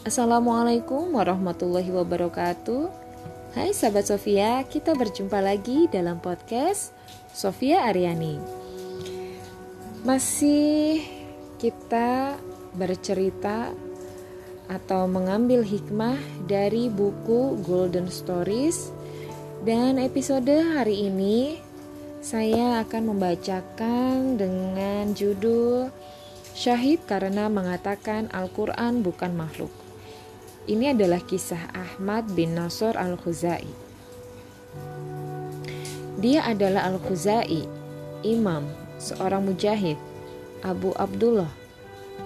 Assalamualaikum warahmatullahi wabarakatuh. Hai sahabat Sofia, kita berjumpa lagi dalam podcast Sofia Aryani. Masih kita bercerita atau mengambil hikmah dari buku Golden Stories dan episode hari ini saya akan membacakan dengan judul Syahid karena mengatakan Al-Quran bukan makhluk. Ini adalah kisah Ahmad bin Nasr Al-Khuzai. Dia adalah Al-Khuzai, imam, seorang mujahid, Abu Abdullah,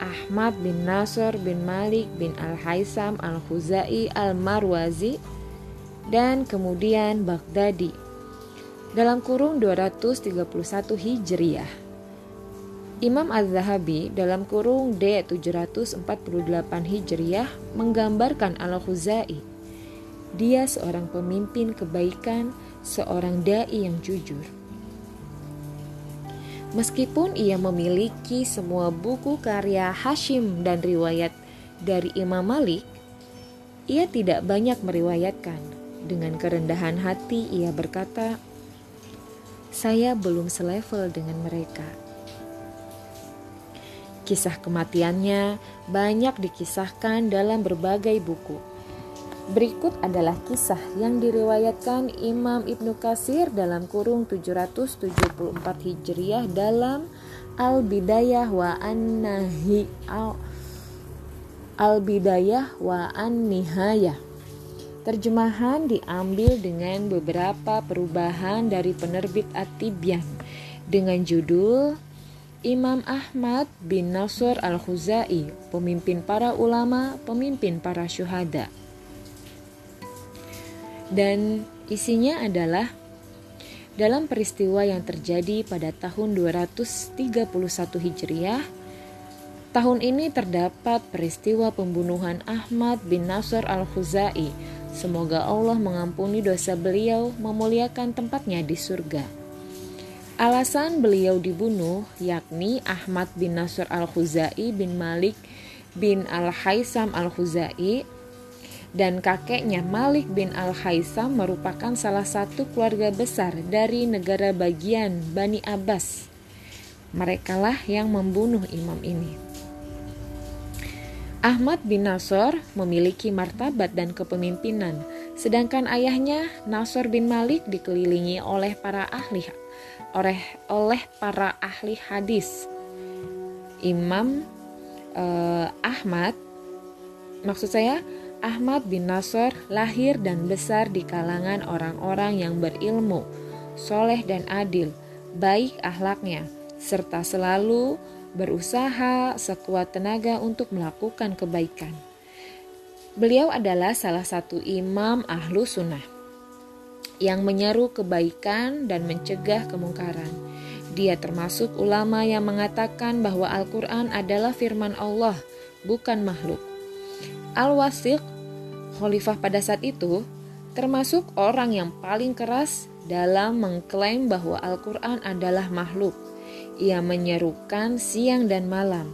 Ahmad bin Nasr bin Malik bin Al-Haisam Al-Khuzai Al-Marwazi dan kemudian Baghdadi dalam kurung 231 Hijriah. Imam Az-Zahabi dalam kurung D748 Hijriah menggambarkan Al-Khuzai. Dia seorang pemimpin kebaikan, seorang dai yang jujur. Meskipun ia memiliki semua buku karya Hashim dan riwayat dari Imam Malik, ia tidak banyak meriwayatkan. Dengan kerendahan hati ia berkata, "Saya belum selevel dengan mereka." Kisah kematiannya banyak dikisahkan dalam berbagai buku. Berikut adalah kisah yang diriwayatkan Imam Ibnu Kasir dalam kurung 774 Hijriah dalam Al-Bidayah wa An-Nahi Al-Bidayah wa An-Nihayah. Terjemahan diambil dengan beberapa perubahan dari penerbit At-Tibyan dengan judul Imam Ahmad bin Nasr al-Khuzai, pemimpin para ulama, pemimpin para syuhada. Dan isinya adalah dalam peristiwa yang terjadi pada tahun 231 Hijriah, tahun ini terdapat peristiwa pembunuhan Ahmad bin Nasr al-Khuzai. Semoga Allah mengampuni dosa beliau, memuliakan tempatnya di surga. Alasan beliau dibunuh yakni Ahmad bin Nasr al-Khuzai bin Malik bin al-Haisam al-Khuzai dan kakeknya Malik bin al-Haisam merupakan salah satu keluarga besar dari negara bagian Bani Abbas. Merekalah yang membunuh imam ini. Ahmad bin Nasr memiliki martabat dan kepemimpinan, sedangkan ayahnya Nasr bin Malik dikelilingi oleh para ahli oleh oleh para ahli hadis. Imam eh, Ahmad maksud saya Ahmad bin Nasr lahir dan besar di kalangan orang-orang yang berilmu, soleh dan adil, baik ahlaknya, serta selalu berusaha sekuat tenaga untuk melakukan kebaikan. Beliau adalah salah satu imam ahlu sunnah yang menyeru kebaikan dan mencegah kemungkaran. Dia termasuk ulama yang mengatakan bahwa Al-Quran adalah firman Allah, bukan makhluk. Al-Wasiq, khalifah pada saat itu, termasuk orang yang paling keras dalam mengklaim bahwa Al-Quran adalah makhluk. Ia menyerukan siang dan malam,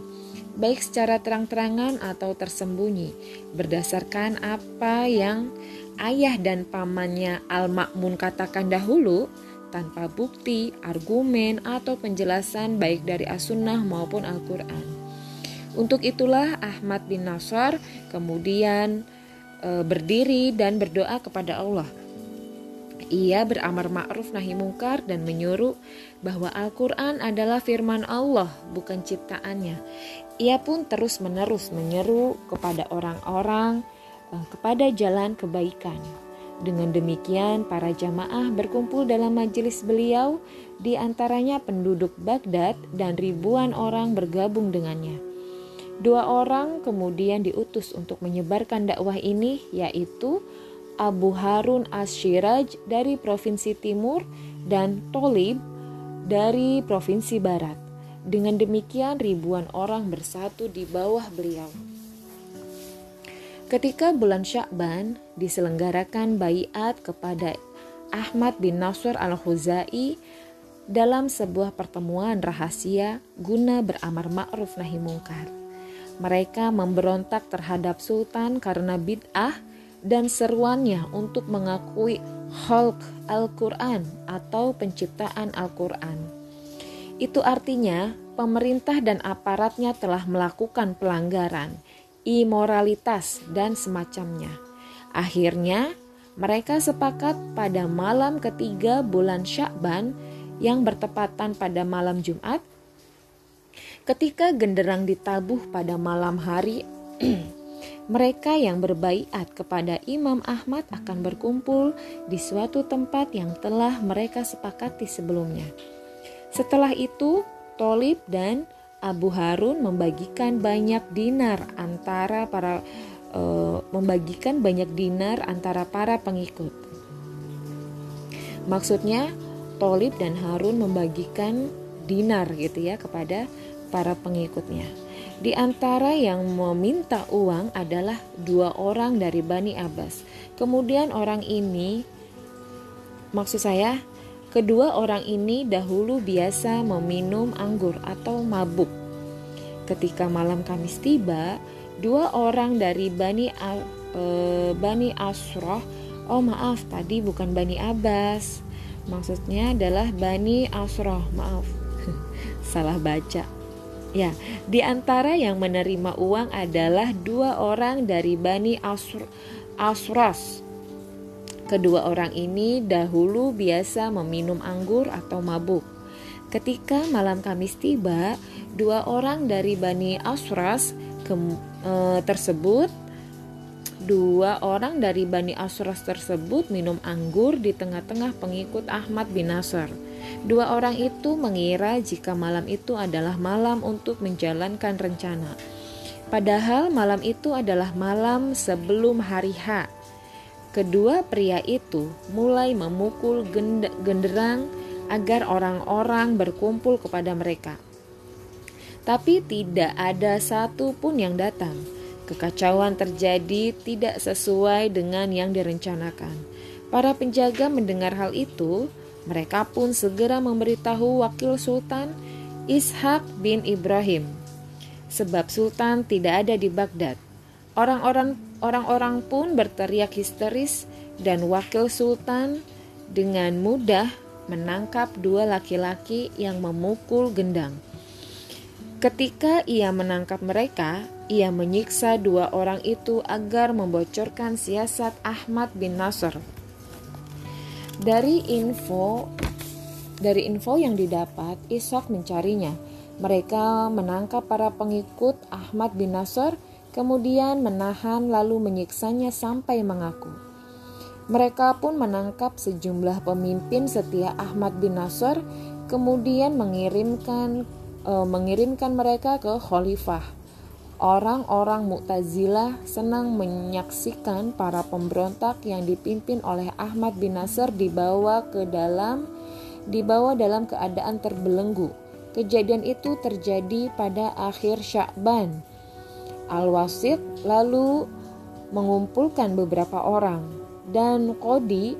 baik secara terang-terangan atau tersembunyi, berdasarkan apa yang ayah dan pamannya Al-Ma'mun katakan dahulu tanpa bukti, argumen, atau penjelasan baik dari As-Sunnah maupun Al-Quran. Untuk itulah Ahmad bin Nasr kemudian e, berdiri dan berdoa kepada Allah. Ia beramar ma'ruf nahi mungkar dan menyuruh bahwa Al-Quran adalah firman Allah, bukan ciptaannya. Ia pun terus-menerus menyeru kepada orang-orang kepada jalan kebaikan. Dengan demikian, para jamaah berkumpul dalam majelis beliau, di antaranya penduduk Baghdad dan ribuan orang bergabung dengannya. Dua orang kemudian diutus untuk menyebarkan dakwah ini, yaitu Abu Harun As-Shiraj dari Provinsi Timur dan Tolib dari Provinsi Barat. Dengan demikian ribuan orang bersatu di bawah beliau. Ketika bulan Syakban diselenggarakan bayat kepada Ahmad bin Nasr al-Khuzai dalam sebuah pertemuan rahasia guna beramar ma'ruf nahi mungkar. Mereka memberontak terhadap sultan karena bid'ah dan seruannya untuk mengakui khalq Al-Quran atau penciptaan Al-Quran. Itu artinya pemerintah dan aparatnya telah melakukan pelanggaran, imoralitas, dan semacamnya. Akhirnya, mereka sepakat pada malam ketiga bulan Syakban yang bertepatan pada malam Jumat Ketika genderang ditabuh pada malam hari, mereka yang berbaiat kepada Imam Ahmad akan berkumpul di suatu tempat yang telah mereka sepakati sebelumnya. Setelah itu, Tolib dan Abu Harun membagikan banyak dinar antara para e, membagikan banyak dinar antara para pengikut. Maksudnya, Tolib dan Harun membagikan dinar gitu ya kepada para pengikutnya. Di antara yang meminta uang adalah dua orang dari Bani Abbas. Kemudian orang ini, maksud saya, kedua orang ini dahulu biasa meminum anggur atau mabuk. Ketika malam Kamis tiba, dua orang dari Bani uh, Bani Asroh, oh maaf tadi bukan Bani Abbas, maksudnya adalah Bani Asroh, maaf, salah baca Ya, di antara yang menerima uang adalah dua orang dari Bani Asr Asras. Kedua orang ini dahulu biasa meminum anggur atau mabuk. Ketika malam Kamis tiba, dua orang dari Bani Asras ke, e, tersebut dua orang dari Bani Asras tersebut minum anggur di tengah-tengah pengikut Ahmad bin Nasr. Dua orang itu mengira jika malam itu adalah malam untuk menjalankan rencana. Padahal malam itu adalah malam sebelum hari H. Kedua pria itu mulai memukul genderang agar orang-orang berkumpul kepada mereka. Tapi tidak ada satu pun yang datang. Kekacauan terjadi tidak sesuai dengan yang direncanakan. Para penjaga mendengar hal itu, mereka pun segera memberitahu wakil sultan Ishak bin Ibrahim, sebab sultan tidak ada di Baghdad. Orang-orang orang-orang pun berteriak histeris dan wakil sultan dengan mudah menangkap dua laki-laki yang memukul gendang. Ketika ia menangkap mereka, ia menyiksa dua orang itu agar membocorkan siasat Ahmad bin Nasr dari info dari info yang didapat, Ishak mencarinya. Mereka menangkap para pengikut Ahmad bin Nasr, kemudian menahan lalu menyiksanya sampai mengaku. Mereka pun menangkap sejumlah pemimpin setia Ahmad bin Nasr, kemudian mengirimkan e, mengirimkan mereka ke khalifah. Orang-orang Mu'tazilah senang menyaksikan para pemberontak yang dipimpin oleh Ahmad bin Nasr dibawa ke dalam dibawa dalam keadaan terbelenggu. Kejadian itu terjadi pada akhir Syakban. Al-Wasid lalu mengumpulkan beberapa orang dan Qodi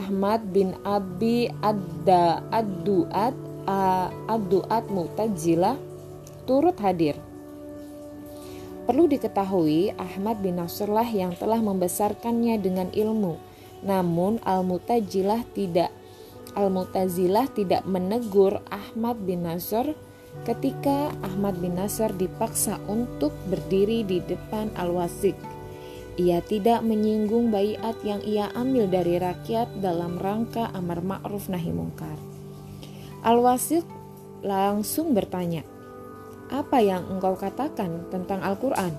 Ahmad bin Abi Adda Ad-Duat Mu'tazilah turut hadir. Perlu diketahui, Ahmad bin Nasrullah yang telah membesarkannya dengan ilmu. Namun Al-Mutajilah tidak Al-Mutazilah tidak menegur Ahmad bin Nasr ketika Ahmad bin Nasr dipaksa untuk berdiri di depan Al-Wasik. Ia tidak menyinggung bayat yang ia ambil dari rakyat dalam rangka amar ma'ruf nahi mungkar. Al-Wasik langsung bertanya, apa yang engkau katakan tentang Al-Quran?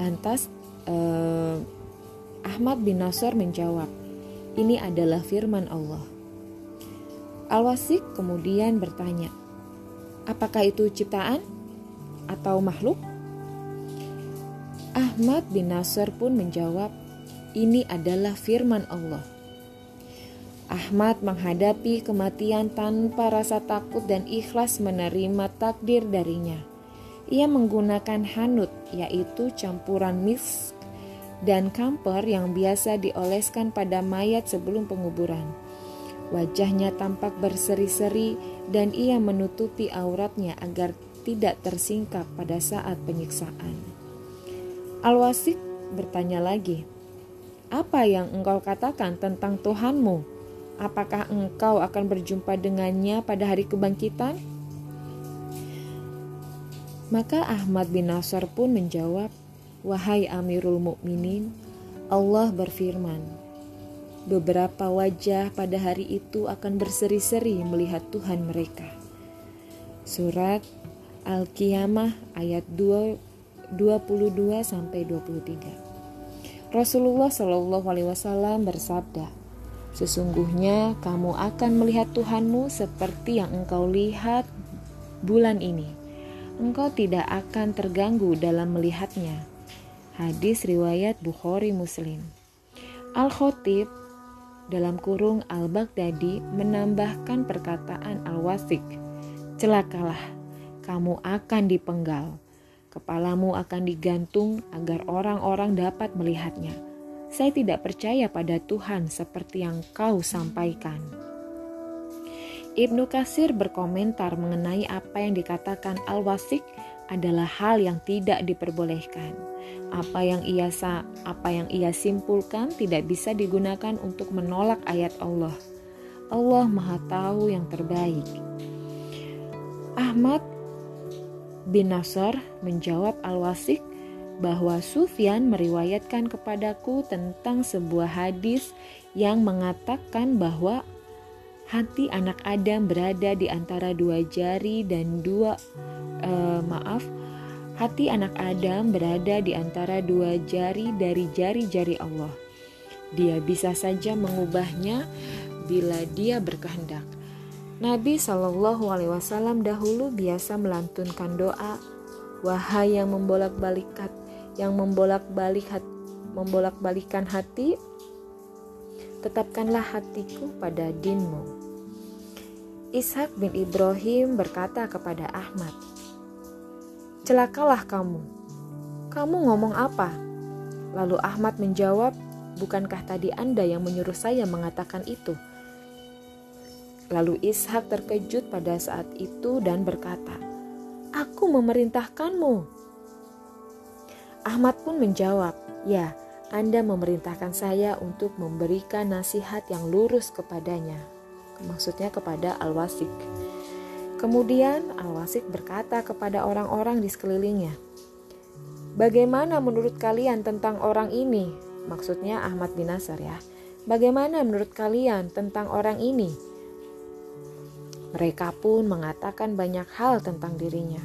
Lantas eh, Ahmad bin Nasr menjawab, ini adalah firman Allah. Al-Wasik kemudian bertanya, apakah itu ciptaan atau makhluk? Ahmad bin Nasr pun menjawab, ini adalah firman Allah. Ahmad menghadapi kematian tanpa rasa takut dan ikhlas menerima takdir darinya. Ia menggunakan hanut, yaitu campuran misk dan kamper yang biasa dioleskan pada mayat sebelum penguburan. Wajahnya tampak berseri-seri dan ia menutupi auratnya agar tidak tersingkap pada saat penyiksaan. Al-Wasik bertanya lagi, "Apa yang engkau katakan tentang Tuhanmu? Apakah engkau akan berjumpa dengannya pada hari kebangkitan?" Maka Ahmad bin Nasr pun menjawab, "Wahai Amirul Mukminin, Allah berfirman, beberapa wajah pada hari itu akan berseri-seri melihat Tuhan mereka." Surat Al-Qiyamah ayat 2 22 sampai 23. Rasulullah Shallallahu alaihi wasallam bersabda, "Sesungguhnya kamu akan melihat Tuhanmu seperti yang engkau lihat bulan ini." engkau tidak akan terganggu dalam melihatnya. Hadis riwayat Bukhari Muslim. Al-Khotib dalam kurung Al-Baghdadi menambahkan perkataan Al-Wasik. Celakalah, kamu akan dipenggal. Kepalamu akan digantung agar orang-orang dapat melihatnya. Saya tidak percaya pada Tuhan seperti yang kau sampaikan. Ibnu Kasir berkomentar mengenai apa yang dikatakan Al-Wasik adalah hal yang tidak diperbolehkan. Apa yang ia apa yang ia simpulkan tidak bisa digunakan untuk menolak ayat Allah. Allah Maha Tahu yang terbaik. Ahmad bin Nasr menjawab Al-Wasik bahwa Sufyan meriwayatkan kepadaku tentang sebuah hadis yang mengatakan bahwa hati anak Adam berada di antara dua jari dan dua uh, maaf hati anak Adam berada di antara dua jari dari jari-jari Allah. Dia bisa saja mengubahnya bila dia berkehendak. Nabi Shallallahu Alaihi Wasallam dahulu biasa melantunkan doa, wahai yang membolak-balik yang membolak-balik membolak-balikan hati, tetapkanlah hatiku pada dinmu. Ishak bin Ibrahim berkata kepada Ahmad, "Celakalah kamu. Kamu ngomong apa?" Lalu Ahmad menjawab, "Bukankah tadi Anda yang menyuruh saya mengatakan itu?" Lalu Ishak terkejut pada saat itu dan berkata, "Aku memerintahkanmu." Ahmad pun menjawab, "Ya, Anda memerintahkan saya untuk memberikan nasihat yang lurus kepadanya." Maksudnya kepada Al-Wasik. Kemudian Al-Wasik berkata kepada orang-orang di sekelilingnya, Bagaimana menurut kalian tentang orang ini? Maksudnya Ahmad bin Nasr ya. Bagaimana menurut kalian tentang orang ini? Mereka pun mengatakan banyak hal tentang dirinya.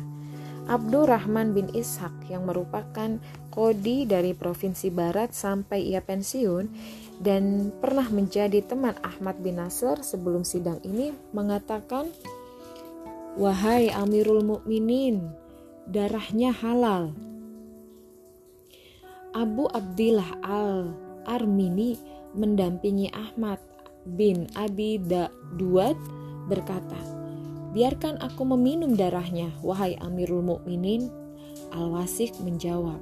Abdurrahman bin Ishak yang merupakan kodi dari provinsi barat sampai ia pensiun dan pernah menjadi teman Ahmad bin Nasr sebelum sidang ini mengatakan Wahai Amirul Mukminin, darahnya halal. Abu Abdillah Al-Armini mendampingi Ahmad bin Abi Duad berkata, "Biarkan aku meminum darahnya, wahai Amirul Mukminin." Al-Wasik menjawab,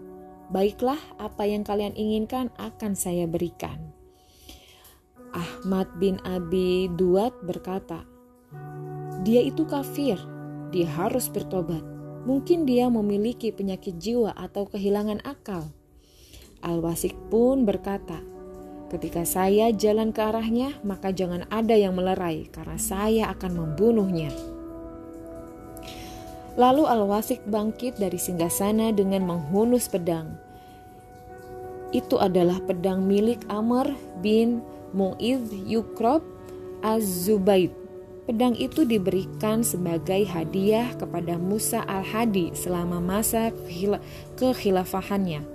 "Baiklah, apa yang kalian inginkan akan saya berikan." Ahmad bin Abi Duat berkata, "Dia itu kafir, dia harus bertobat. Mungkin dia memiliki penyakit jiwa atau kehilangan akal." Al-Wasik pun berkata, "Ketika saya jalan ke arahnya, maka jangan ada yang melerai, karena saya akan membunuhnya." Lalu Al-Wasik bangkit dari singgasana dengan menghunus pedang. Itu adalah pedang milik Amr bin Mu'idh Yukrob Az-Zubaid. Pedang itu diberikan sebagai hadiah kepada Musa al-Hadi selama masa kekhilafahannya.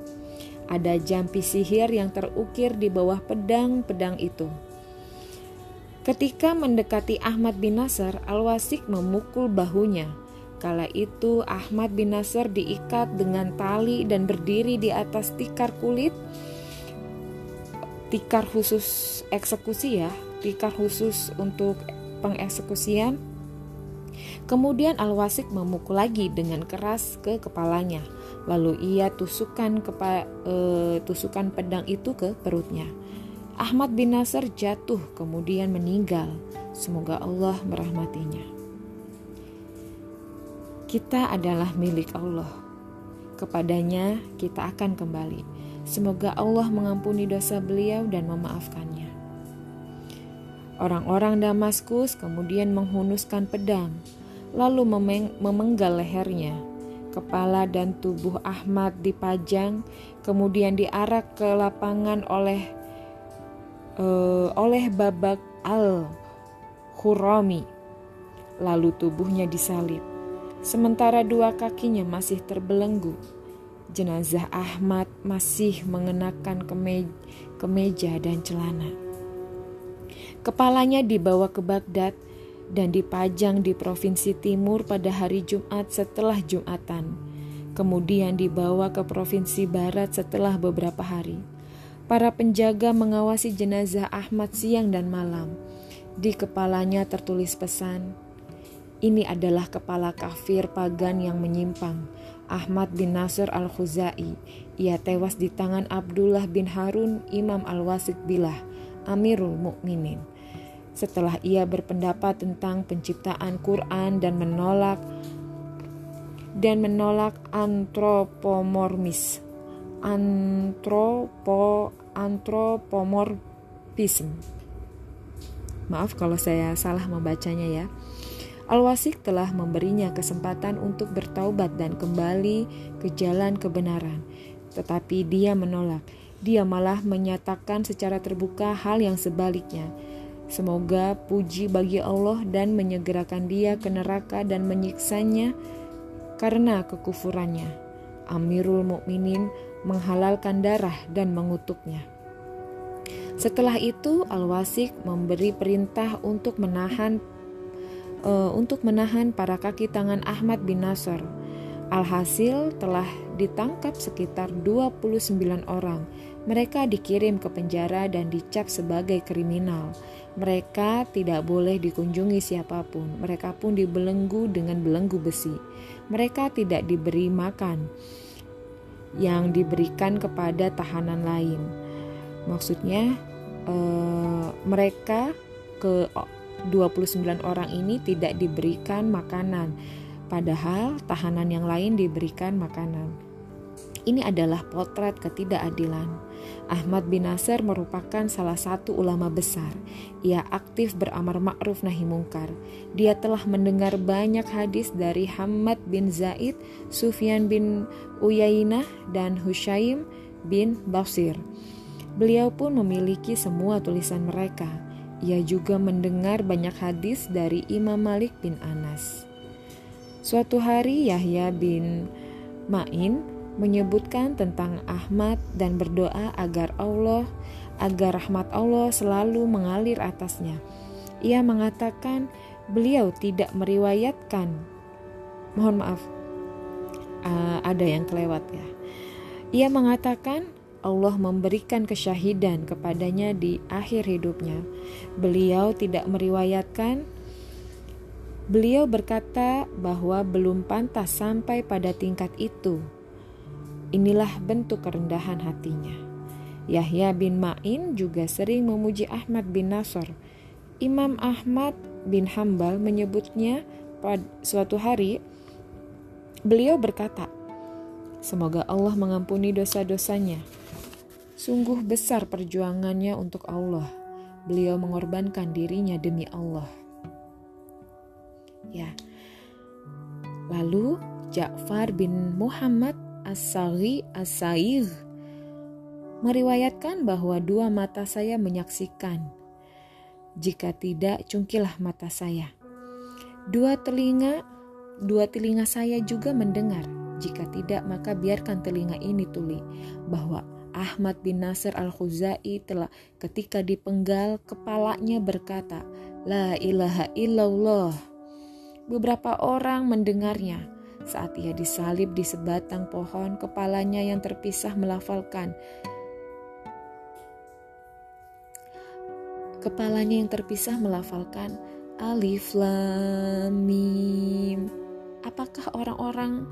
Ada jampi sihir yang terukir di bawah pedang-pedang itu. Ketika mendekati Ahmad bin Nasr, Al-Wasik memukul bahunya. Kala itu Ahmad bin Nasr diikat dengan tali dan berdiri di atas tikar kulit tikar khusus eksekusi ya, tikar khusus untuk pengeksekusian. Kemudian Al-Wasik memukul lagi dengan keras ke kepalanya. Lalu ia tusukkan kepa, e, tusukan pedang itu ke perutnya. Ahmad bin Nasr jatuh kemudian meninggal. Semoga Allah merahmatinya. Kita adalah milik Allah. Kepadanya kita akan kembali. Semoga Allah mengampuni dosa beliau dan memaafkannya. Orang-orang Damaskus kemudian menghunuskan pedang, lalu memenggal lehernya. Kepala dan tubuh Ahmad dipajang, kemudian diarak ke lapangan oleh uh, oleh Babak al-Khurami. Lalu tubuhnya disalib sementara dua kakinya masih terbelenggu. Jenazah Ahmad masih mengenakan kemeja, dan celana. Kepalanya dibawa ke Baghdad dan dipajang di provinsi timur pada hari Jumat setelah Jumatan. Kemudian dibawa ke provinsi barat setelah beberapa hari. Para penjaga mengawasi jenazah Ahmad siang dan malam. Di kepalanya tertulis pesan, ini adalah kepala kafir pagan yang menyimpang, Ahmad bin Nasr al-Khuzai. Ia tewas di tangan Abdullah bin Harun, Imam al-Wasik Bilah, Amirul Mukminin. Setelah ia berpendapat tentang penciptaan Quran dan menolak dan menolak antropomormis antropo antropomorfism. Maaf kalau saya salah membacanya ya. Al-Wasik telah memberinya kesempatan untuk bertaubat dan kembali ke jalan kebenaran. Tetapi dia menolak. Dia malah menyatakan secara terbuka hal yang sebaliknya. Semoga puji bagi Allah dan menyegerakan dia ke neraka dan menyiksanya karena kekufurannya. Amirul Mukminin menghalalkan darah dan mengutuknya. Setelah itu, Al-Wasik memberi perintah untuk menahan uh, untuk menahan para kaki tangan Ahmad bin Nasr. Alhasil telah ditangkap sekitar 29 orang. Mereka dikirim ke penjara dan dicap sebagai kriminal. Mereka tidak boleh dikunjungi siapa pun. Mereka pun dibelenggu dengan belenggu besi. Mereka tidak diberi makan yang diberikan kepada tahanan lain. Maksudnya, eh, mereka ke 29 orang ini tidak diberikan makanan, padahal tahanan yang lain diberikan makanan. Ini adalah potret ketidakadilan. Ahmad bin Nasir merupakan salah satu ulama besar. Ia aktif beramar ma'ruf nahi mungkar. Dia telah mendengar banyak hadis dari Hamad bin Zaid, Sufyan bin Uyainah, dan Hushaim bin Basir. Beliau pun memiliki semua tulisan mereka. Ia juga mendengar banyak hadis dari Imam Malik bin Anas. Suatu hari Yahya bin Ma'in menyebutkan tentang Ahmad dan berdoa agar Allah agar rahmat Allah selalu mengalir atasnya. Ia mengatakan beliau tidak meriwayatkan. Mohon maaf. Uh, ada yang kelewat ya. Ia mengatakan Allah memberikan kesyahidan kepadanya di akhir hidupnya. Beliau tidak meriwayatkan Beliau berkata bahwa belum pantas sampai pada tingkat itu. Inilah bentuk kerendahan hatinya. Yahya bin Ma'in juga sering memuji Ahmad bin Nasr. Imam Ahmad bin Hambal menyebutnya pada suatu hari beliau berkata, Semoga Allah mengampuni dosa-dosanya Sungguh besar perjuangannya untuk Allah. Beliau mengorbankan dirinya demi Allah. Ya. Lalu Ja'far bin Muhammad As-Sari As-Sair meriwayatkan bahwa dua mata saya menyaksikan. Jika tidak, cungkilah mata saya. Dua telinga, dua telinga saya juga mendengar. Jika tidak, maka biarkan telinga ini tuli bahwa Ahmad bin Nasir al-Khuzai telah ketika dipenggal kepalanya berkata, La ilaha illallah. Beberapa orang mendengarnya. Saat ia disalib di sebatang pohon, kepalanya yang terpisah melafalkan. Kepalanya yang terpisah melafalkan Alif Lam Mim. Apakah orang-orang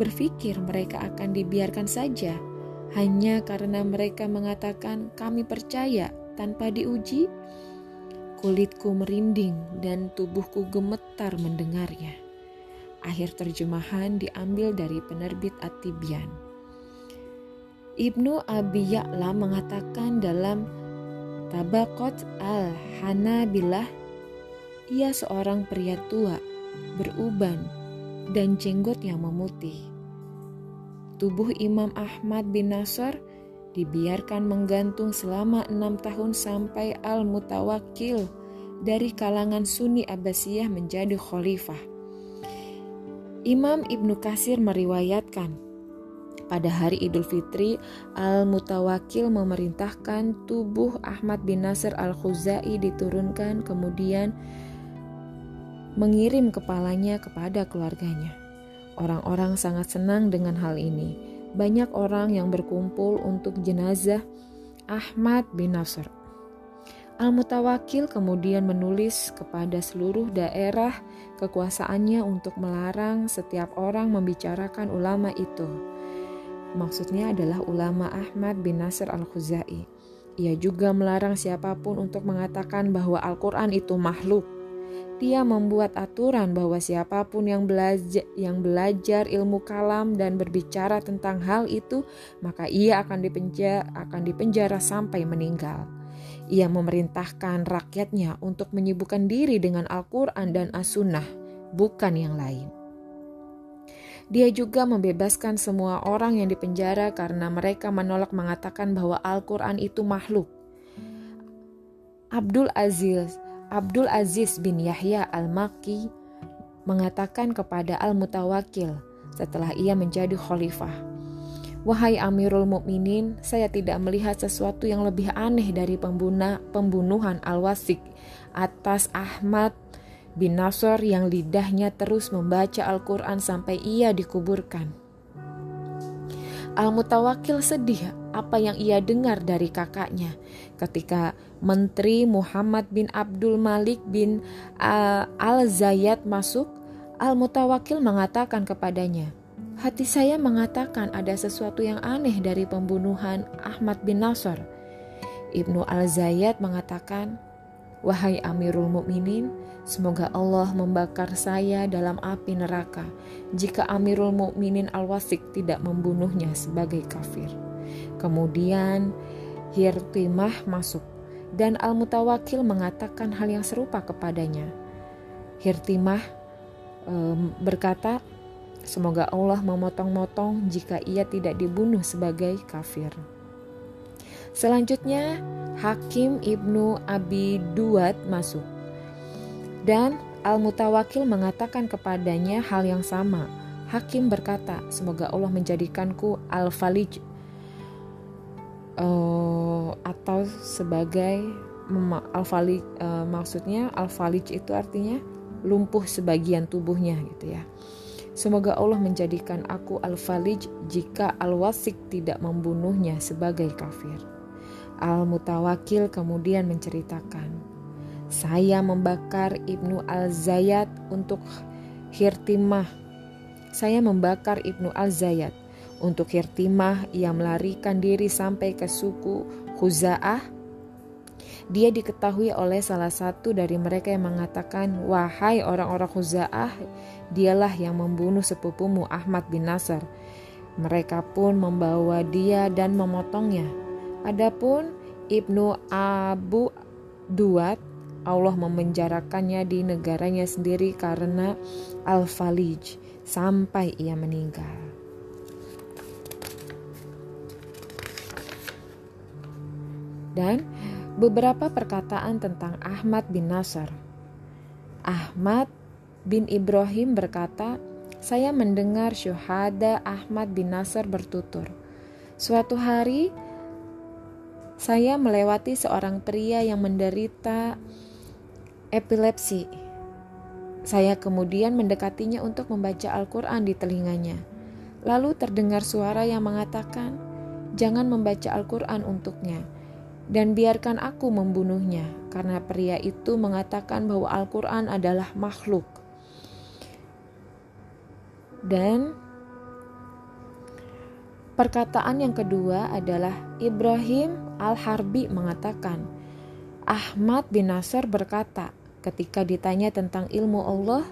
berpikir mereka akan dibiarkan saja? Hanya karena mereka mengatakan kami percaya tanpa diuji, kulitku merinding dan tubuhku gemetar mendengarnya. Akhir terjemahan diambil dari penerbit At-Tibyan. Ibnu Abi Ya'la mengatakan dalam Tabakot al-Hanabilah, ia seorang pria tua, beruban, dan jenggot yang memutih. Tubuh Imam Ahmad bin Nasr dibiarkan menggantung selama enam tahun sampai Al-Mutawakil dari kalangan Sunni Abbasiyah menjadi khalifah. Imam Ibnu Kasir meriwayatkan, pada hari Idul Fitri, Al-Mutawakil memerintahkan tubuh Ahmad bin Nasr Al-Khuzai diturunkan kemudian mengirim kepalanya kepada keluarganya. Orang-orang sangat senang dengan hal ini. Banyak orang yang berkumpul untuk jenazah Ahmad bin Nasr. Al-Mutawakil kemudian menulis kepada seluruh daerah kekuasaannya untuk melarang setiap orang membicarakan ulama itu. Maksudnya adalah ulama Ahmad bin Nasr al-Khuzai. Ia juga melarang siapa pun untuk mengatakan bahwa Al-Quran itu makhluk. Dia membuat aturan bahwa siapa pun yang belajar, yang belajar ilmu kalam dan berbicara tentang hal itu, maka ia akan dipenjara, akan dipenjara sampai meninggal. Ia memerintahkan rakyatnya untuk menyibukkan diri dengan Al-Quran dan As-Sunnah, bukan yang lain. Dia juga membebaskan semua orang yang dipenjara karena mereka menolak mengatakan bahwa Al-Quran itu makhluk. Abdul Aziz, Abdul Aziz bin Yahya Al-Maki mengatakan kepada Al-Mutawakil setelah ia menjadi khalifah, Wahai Amirul Mukminin, saya tidak melihat sesuatu yang lebih aneh dari pembunuh, pembunuhan Al-Wasik atas Ahmad bin Nasr yang lidahnya terus membaca Al-Quran sampai ia dikuburkan. Al-Mutawakil sedih apa yang ia dengar dari kakaknya ketika Menteri Muhammad bin Abdul Malik bin uh, Al-Zayyad masuk. Al-Mutawakil mengatakan kepadanya, Hati saya mengatakan ada sesuatu yang aneh dari pembunuhan Ahmad bin Nasr. Ibnu Al-Zayyad mengatakan, Wahai Amirul Mukminin, semoga Allah membakar saya dalam api neraka jika Amirul Mukminin Al-Wasik tidak membunuhnya sebagai kafir. Kemudian Hirtimah masuk dan Al-Mutawakil mengatakan hal yang serupa kepadanya. Hirtimah um, berkata, Semoga Allah memotong-motong jika ia tidak dibunuh sebagai kafir. Selanjutnya, Hakim Ibnu Abi Duat masuk. Dan Al-Mutawakil mengatakan kepadanya hal yang sama. Hakim berkata, semoga Allah menjadikanku Al-Falij uh, atau sebagai Al-Falij uh, maksudnya Al-Falij itu artinya lumpuh sebagian tubuhnya gitu ya. Semoga Allah menjadikan aku al-falij jika al-wasik tidak membunuhnya sebagai kafir. Al-Mutawakil kemudian menceritakan, saya membakar Ibnu Al-Zayyad untuk Hirtimah. Saya membakar Ibnu Al-Zayyad. Untuk Hirtimah, ia melarikan diri sampai ke suku Khuza'ah dia diketahui oleh salah satu dari mereka yang mengatakan, "Wahai orang-orang Khuza'ah, dialah yang membunuh sepupumu Ahmad bin Nasr." Mereka pun membawa dia dan memotongnya. Adapun Ibnu Abu Duat, Allah memenjarakannya di negaranya sendiri karena Al-Falij sampai ia meninggal. Dan beberapa perkataan tentang Ahmad bin Nasr. Ahmad bin Ibrahim berkata, saya mendengar syuhada Ahmad bin Nasr bertutur. Suatu hari, saya melewati seorang pria yang menderita epilepsi. Saya kemudian mendekatinya untuk membaca Al-Quran di telinganya. Lalu terdengar suara yang mengatakan, "Jangan membaca Al-Quran untuknya." Dan biarkan aku membunuhnya, karena pria itu mengatakan bahwa Al-Quran adalah makhluk. Dan perkataan yang kedua adalah Ibrahim Al-Harbi mengatakan, Ahmad bin Nasr berkata ketika ditanya tentang ilmu Allah,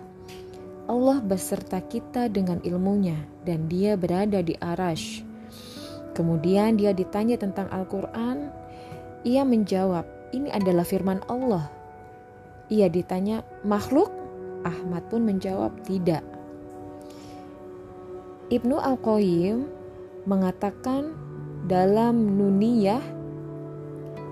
Allah beserta kita dengan ilmunya dan dia berada di arash. Kemudian dia ditanya tentang Al-Quran. Ia menjawab, ini adalah firman Allah. Ia ditanya, makhluk? Ahmad pun menjawab, tidak. Ibnu Al-Qayyim mengatakan dalam Nuniyah,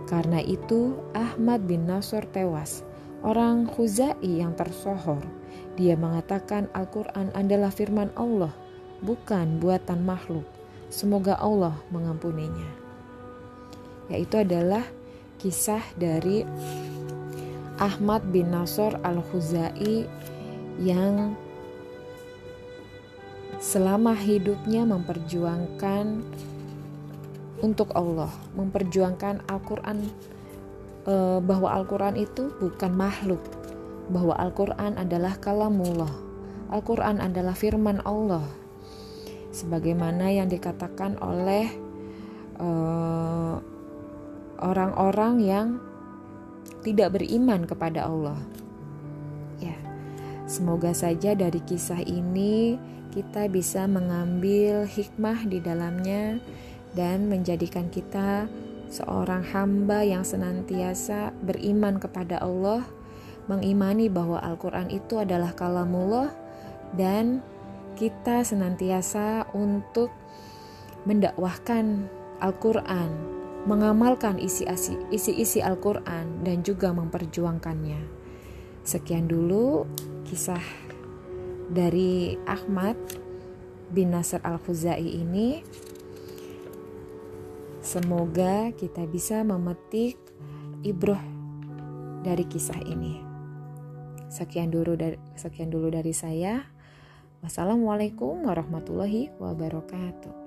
karena itu Ahmad bin Nasr tewas, orang Khuzai yang tersohor. Dia mengatakan Al-Quran adalah firman Allah, bukan buatan makhluk. Semoga Allah mengampuninya. Yaitu adalah kisah dari Ahmad bin Nasr al-Khuzai yang selama hidupnya memperjuangkan untuk Allah, memperjuangkan Al-Quran eh, bahwa Al-Quran itu bukan makhluk, bahwa Al-Quran adalah kalamullah. Al-Quran adalah firman Allah sebagaimana yang dikatakan oleh eh, orang-orang yang tidak beriman kepada Allah. Ya. Semoga saja dari kisah ini kita bisa mengambil hikmah di dalamnya dan menjadikan kita seorang hamba yang senantiasa beriman kepada Allah, mengimani bahwa Al-Qur'an itu adalah kalamullah dan kita senantiasa untuk mendakwahkan Al-Quran, mengamalkan isi-isi Al-Quran, dan juga memperjuangkannya. Sekian dulu kisah dari Ahmad bin Nasr Al-Khuzai ini. Semoga kita bisa memetik ibroh dari kisah ini. Sekian dulu dari sekian dulu dari saya. Wassalamualaikum warahmatullahi wabarakatuh.